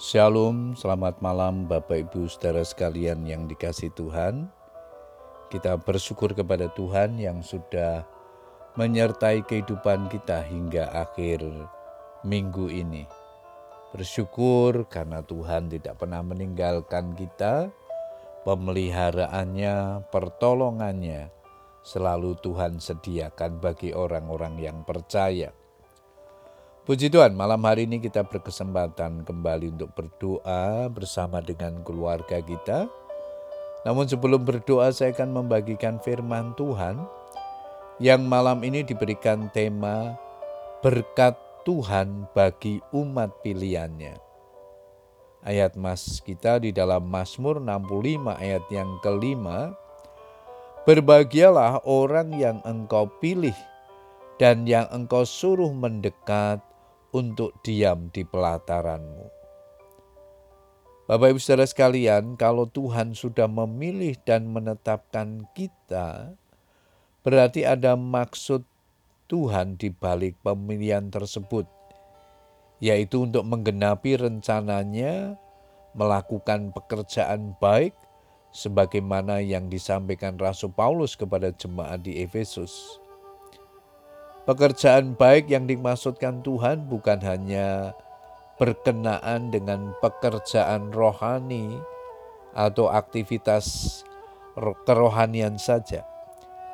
Shalom, selamat malam Bapak Ibu saudara sekalian yang dikasih Tuhan. Kita bersyukur kepada Tuhan yang sudah menyertai kehidupan kita hingga akhir minggu ini. Bersyukur karena Tuhan tidak pernah meninggalkan kita, pemeliharaannya, pertolongannya selalu Tuhan sediakan bagi orang-orang yang percaya. Puji Tuhan, malam hari ini kita berkesempatan kembali untuk berdoa bersama dengan keluarga kita. Namun sebelum berdoa saya akan membagikan firman Tuhan yang malam ini diberikan tema berkat Tuhan bagi umat pilihannya. Ayat mas kita di dalam Mazmur 65 ayat yang kelima, Berbahagialah orang yang engkau pilih dan yang engkau suruh mendekat untuk diam di pelataranmu. Bapak Ibu Saudara sekalian, kalau Tuhan sudah memilih dan menetapkan kita, berarti ada maksud Tuhan di balik pemilihan tersebut, yaitu untuk menggenapi rencananya melakukan pekerjaan baik sebagaimana yang disampaikan Rasul Paulus kepada jemaat di Efesus. Pekerjaan baik yang dimaksudkan Tuhan bukan hanya berkenaan dengan pekerjaan rohani atau aktivitas kerohanian saja,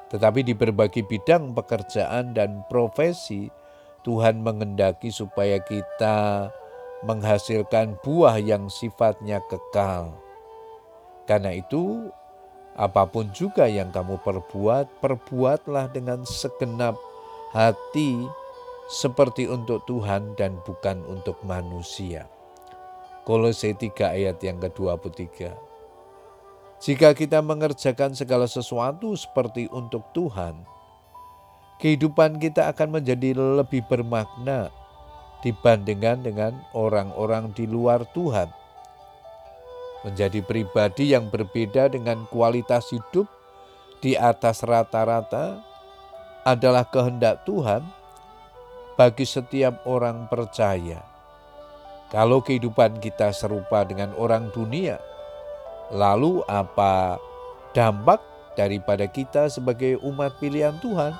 tetapi di berbagai bidang pekerjaan dan profesi Tuhan mengendaki supaya kita menghasilkan buah yang sifatnya kekal. Karena itu, apa pun juga yang kamu perbuat, perbuatlah dengan segenap hati seperti untuk Tuhan dan bukan untuk manusia. Kolose 3 ayat yang ke-23. Jika kita mengerjakan segala sesuatu seperti untuk Tuhan, kehidupan kita akan menjadi lebih bermakna dibandingkan dengan orang-orang di luar Tuhan. Menjadi pribadi yang berbeda dengan kualitas hidup di atas rata-rata adalah kehendak Tuhan bagi setiap orang percaya. Kalau kehidupan kita serupa dengan orang dunia, lalu apa dampak daripada kita sebagai umat pilihan Tuhan?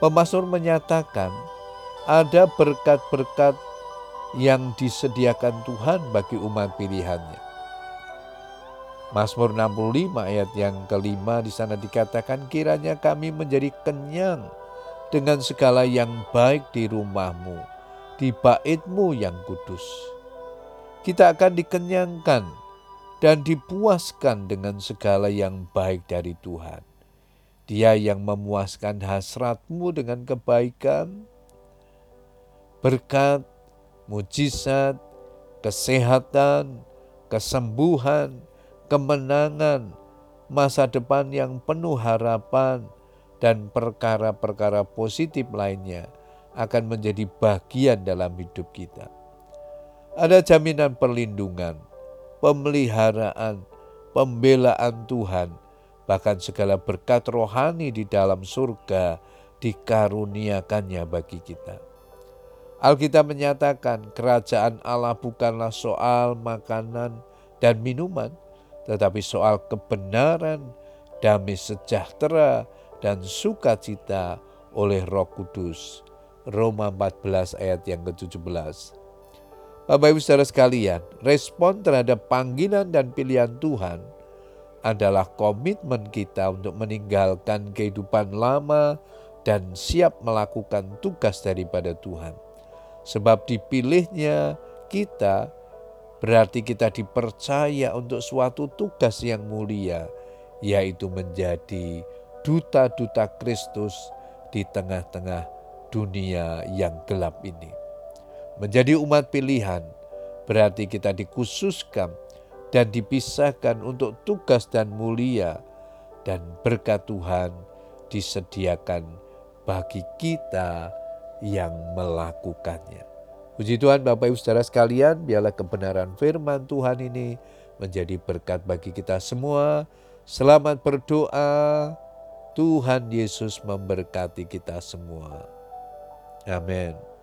Pemasur menyatakan ada berkat-berkat yang disediakan Tuhan bagi umat pilihannya. Mazmur 65 ayat yang kelima di sana dikatakan kiranya kami menjadi kenyang dengan segala yang baik di rumahmu, di baitmu yang kudus. Kita akan dikenyangkan dan dipuaskan dengan segala yang baik dari Tuhan. Dia yang memuaskan hasratmu dengan kebaikan, berkat, mujizat, kesehatan, kesembuhan, kemenangan, masa depan yang penuh harapan, dan perkara-perkara positif lainnya akan menjadi bagian dalam hidup kita. Ada jaminan perlindungan, pemeliharaan, pembelaan Tuhan, bahkan segala berkat rohani di dalam surga dikaruniakannya bagi kita. Alkitab menyatakan kerajaan Allah bukanlah soal makanan dan minuman, tetapi soal kebenaran, damai sejahtera, dan sukacita oleh Roh Kudus. Roma 14 ayat yang ke-17. Bapak Ibu Saudara sekalian, respon terhadap panggilan dan pilihan Tuhan adalah komitmen kita untuk meninggalkan kehidupan lama dan siap melakukan tugas daripada Tuhan. Sebab dipilihnya kita berarti kita dipercaya untuk suatu tugas yang mulia, yaitu menjadi duta-duta Kristus di tengah-tengah dunia yang gelap ini. Menjadi umat pilihan berarti kita dikhususkan dan dipisahkan untuk tugas dan mulia dan berkat Tuhan disediakan bagi kita yang melakukannya. Puji Tuhan Bapak Ibu Saudara sekalian, biarlah kebenaran firman Tuhan ini menjadi berkat bagi kita semua. Selamat berdoa. Tuhan Yesus memberkati kita semua. Amin.